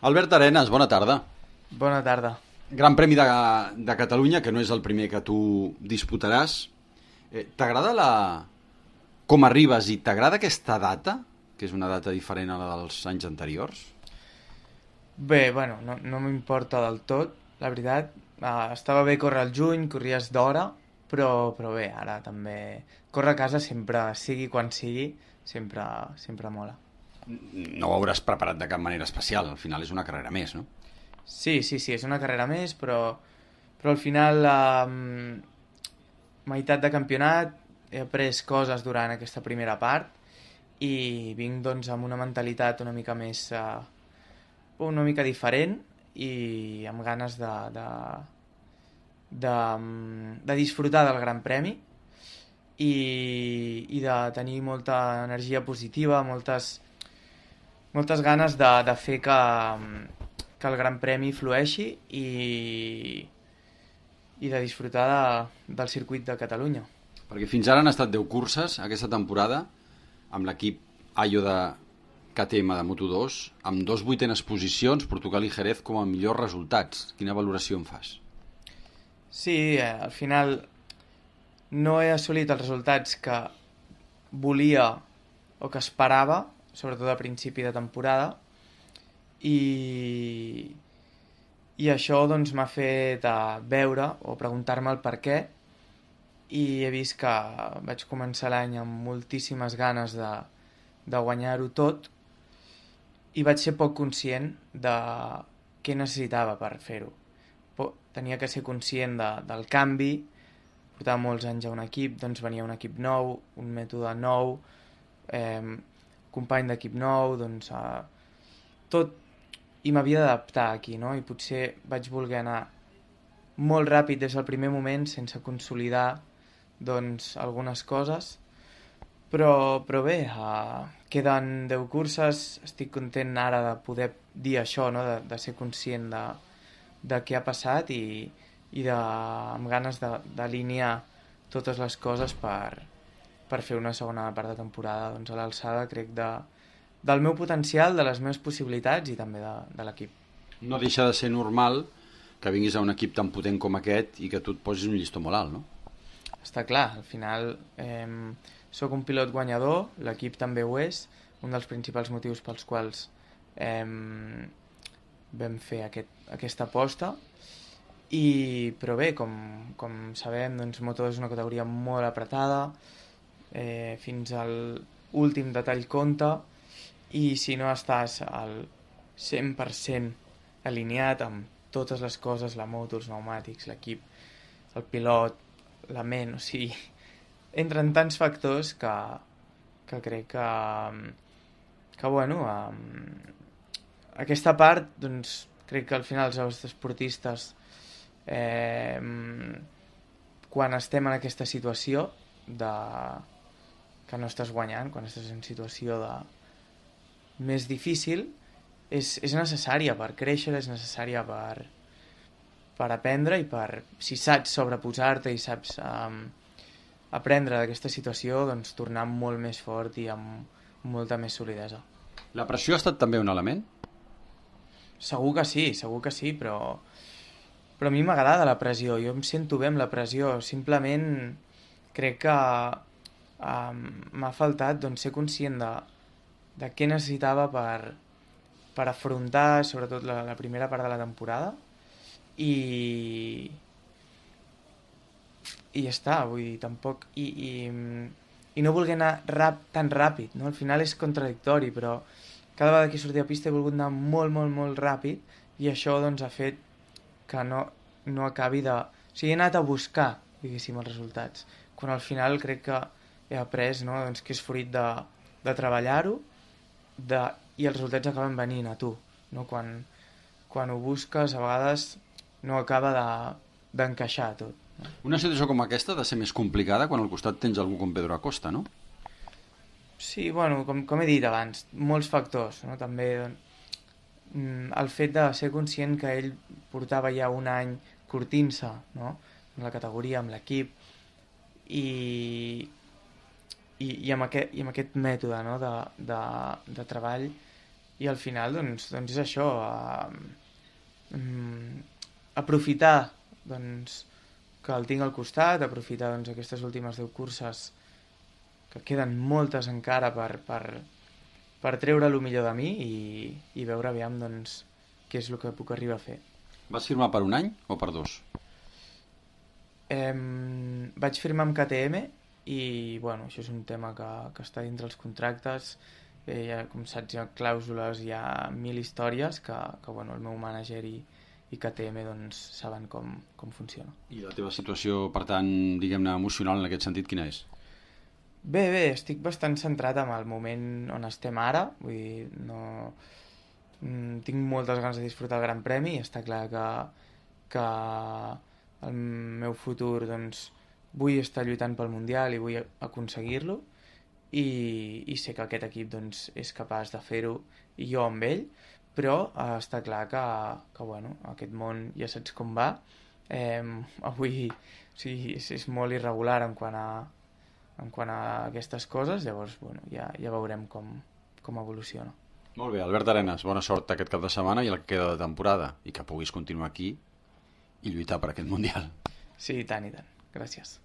Albert Arenas, bona tarda. Bona tarda. Gran Premi de, de Catalunya, que no és el primer que tu disputaràs. Eh, t'agrada la... com arribes i t'agrada aquesta data, que és una data diferent a la dels anys anteriors? Bé, bueno, no, no m'importa del tot, la veritat. Uh, estava bé córrer al juny, corries d'hora, però, però bé, ara també... Córrer a casa sempre, sigui quan sigui, sempre, sempre mola. No ho hauràs preparat de cap manera especial, al final és una carrera més, no? Sí, sí, sí, és una carrera més, però, però al final, eh, meitat de campionat, he après coses durant aquesta primera part i vinc doncs amb una mentalitat una mica més... Eh, una mica diferent i amb ganes de, de, de, de disfrutar del Gran Premi i, i de tenir molta energia positiva, moltes, moltes ganes de, de fer que, que el Gran Premi flueixi i, i de disfrutar de, del circuit de Catalunya. Perquè fins ara han estat 10 curses aquesta temporada amb l'equip Ayo de KTM de Moto2 amb dos vuitenes posicions, Portugal i Jerez com a millors resultats. Quina valoració en fas? Sí, eh, al final no he assolit els resultats que volia o que esperava, sobretot a principi de temporada, i, i això doncs m'ha fet uh, veure o preguntar-me el per què. I he vist que vaig començar l'any amb moltíssimes ganes de, de guanyar-ho tot. I vaig ser poc conscient de què necessitava per fer-ho. Tenia que ser conscient de, del canvi, portava molts anys a un equip, doncs venia un equip nou, un mètode nou, eh, company d'equip nou, doncs eh, tot, i m'havia d'adaptar aquí, no? I potser vaig voler anar molt ràpid des del primer moment sense consolidar doncs, algunes coses però, però bé, uh, queden 10 curses, estic content ara de poder dir això, no? de, de ser conscient de, de què ha passat i, i de, amb ganes d'alinear totes les coses per, per fer una segona part de temporada doncs, a l'alçada, crec, de, del meu potencial, de les meves possibilitats i també de, de l'equip. No deixa de ser normal que vinguis a un equip tan potent com aquest i que tu et posis un llistó molt alt, no? Està clar, al final... Eh, soc un pilot guanyador, l'equip també ho és, un dels principals motius pels quals eh, vam fer aquest, aquesta aposta. I, però bé, com, com sabem, doncs, Moto és una categoria molt apretada, eh, fins al últim detall compta, i si no estàs al 100% alineat amb totes les coses, la moto, els pneumàtics, l'equip, el pilot, la ment, o sigui, entren tants factors que, que crec que, que bueno, um, aquesta part, doncs, crec que al final els esportistes, eh, quan estem en aquesta situació de que no estàs guanyant, quan estàs en situació de més difícil, és, és necessària per créixer, és necessària per, per aprendre i per, si saps sobreposar-te i saps um, aprendre d'aquesta situació, doncs tornar molt més fort i amb molta més solidesa. La pressió ha estat també un element? Segur que sí, segur que sí, però, però a mi m'agrada la pressió, jo em sento bé amb la pressió, simplement crec que um, m'ha faltat doncs, ser conscient de, de què necessitava per, per afrontar sobretot la, la primera part de la temporada i, i ja està, vull dir, tampoc... I, i, i no voler anar rap, tan ràpid, no? Al final és contradictori, però cada vegada que he sortit a pista he volgut anar molt, molt, molt ràpid i això, doncs, ha fet que no, no acabi de... O sigui, he anat a buscar, diguéssim, els resultats, quan al final crec que he après, no?, doncs, que és fruit de, de treballar-ho de... i els resultats acaben venint a tu, no? Quan, quan ho busques, a vegades no acaba d'encaixar de, tot. Una situació com aquesta ha de ser més complicada quan al costat tens algú com Pedro Acosta, no? Sí, bueno, com, com he dit abans, molts factors, no? També mm, el fet de ser conscient que ell portava ja un any curtint-se, no? En la categoria, amb l'equip, i, i, i, amb aquest, i amb aquest mètode no? de, de, de treball i al final doncs, doncs és això uh, um, aprofitar doncs, que el tinc al costat, aprofitar doncs, aquestes últimes 10 curses que queden moltes encara per, per, per treure el millor de mi i, i veure aviam doncs, què és el que puc arribar a fer. Vas firmar per un any o per dos? Eh, vaig firmar amb KTM i bueno, això és un tema que, que està dintre els contractes eh, ja, com saps, hi ha clàusules, hi ha mil històries que, que bueno, el meu mànager i, i KTM doncs, saben com, com funciona. I la teva situació, per tant, diguem-ne, emocional en aquest sentit, quina és? Bé, bé, estic bastant centrat en el moment on estem ara, vull dir, no... Mm, tinc moltes ganes de disfrutar el Gran Premi i està clar que, que el meu futur, doncs, vull estar lluitant pel Mundial i vull aconseguir-lo i, i sé que aquest equip doncs, és capaç de fer-ho i jo amb ell, però eh, està clar que, que bueno, aquest món ja saps com va. Eh, avui o sigui, és, és molt irregular en quant a, en quant a aquestes coses, llavors bueno, ja, ja veurem com, com evoluciona. Molt bé, Albert Arenas, bona sort aquest cap de setmana i el que queda de temporada i que puguis continuar aquí i lluitar per aquest Mundial. Sí, i tant, i tant. Gracias.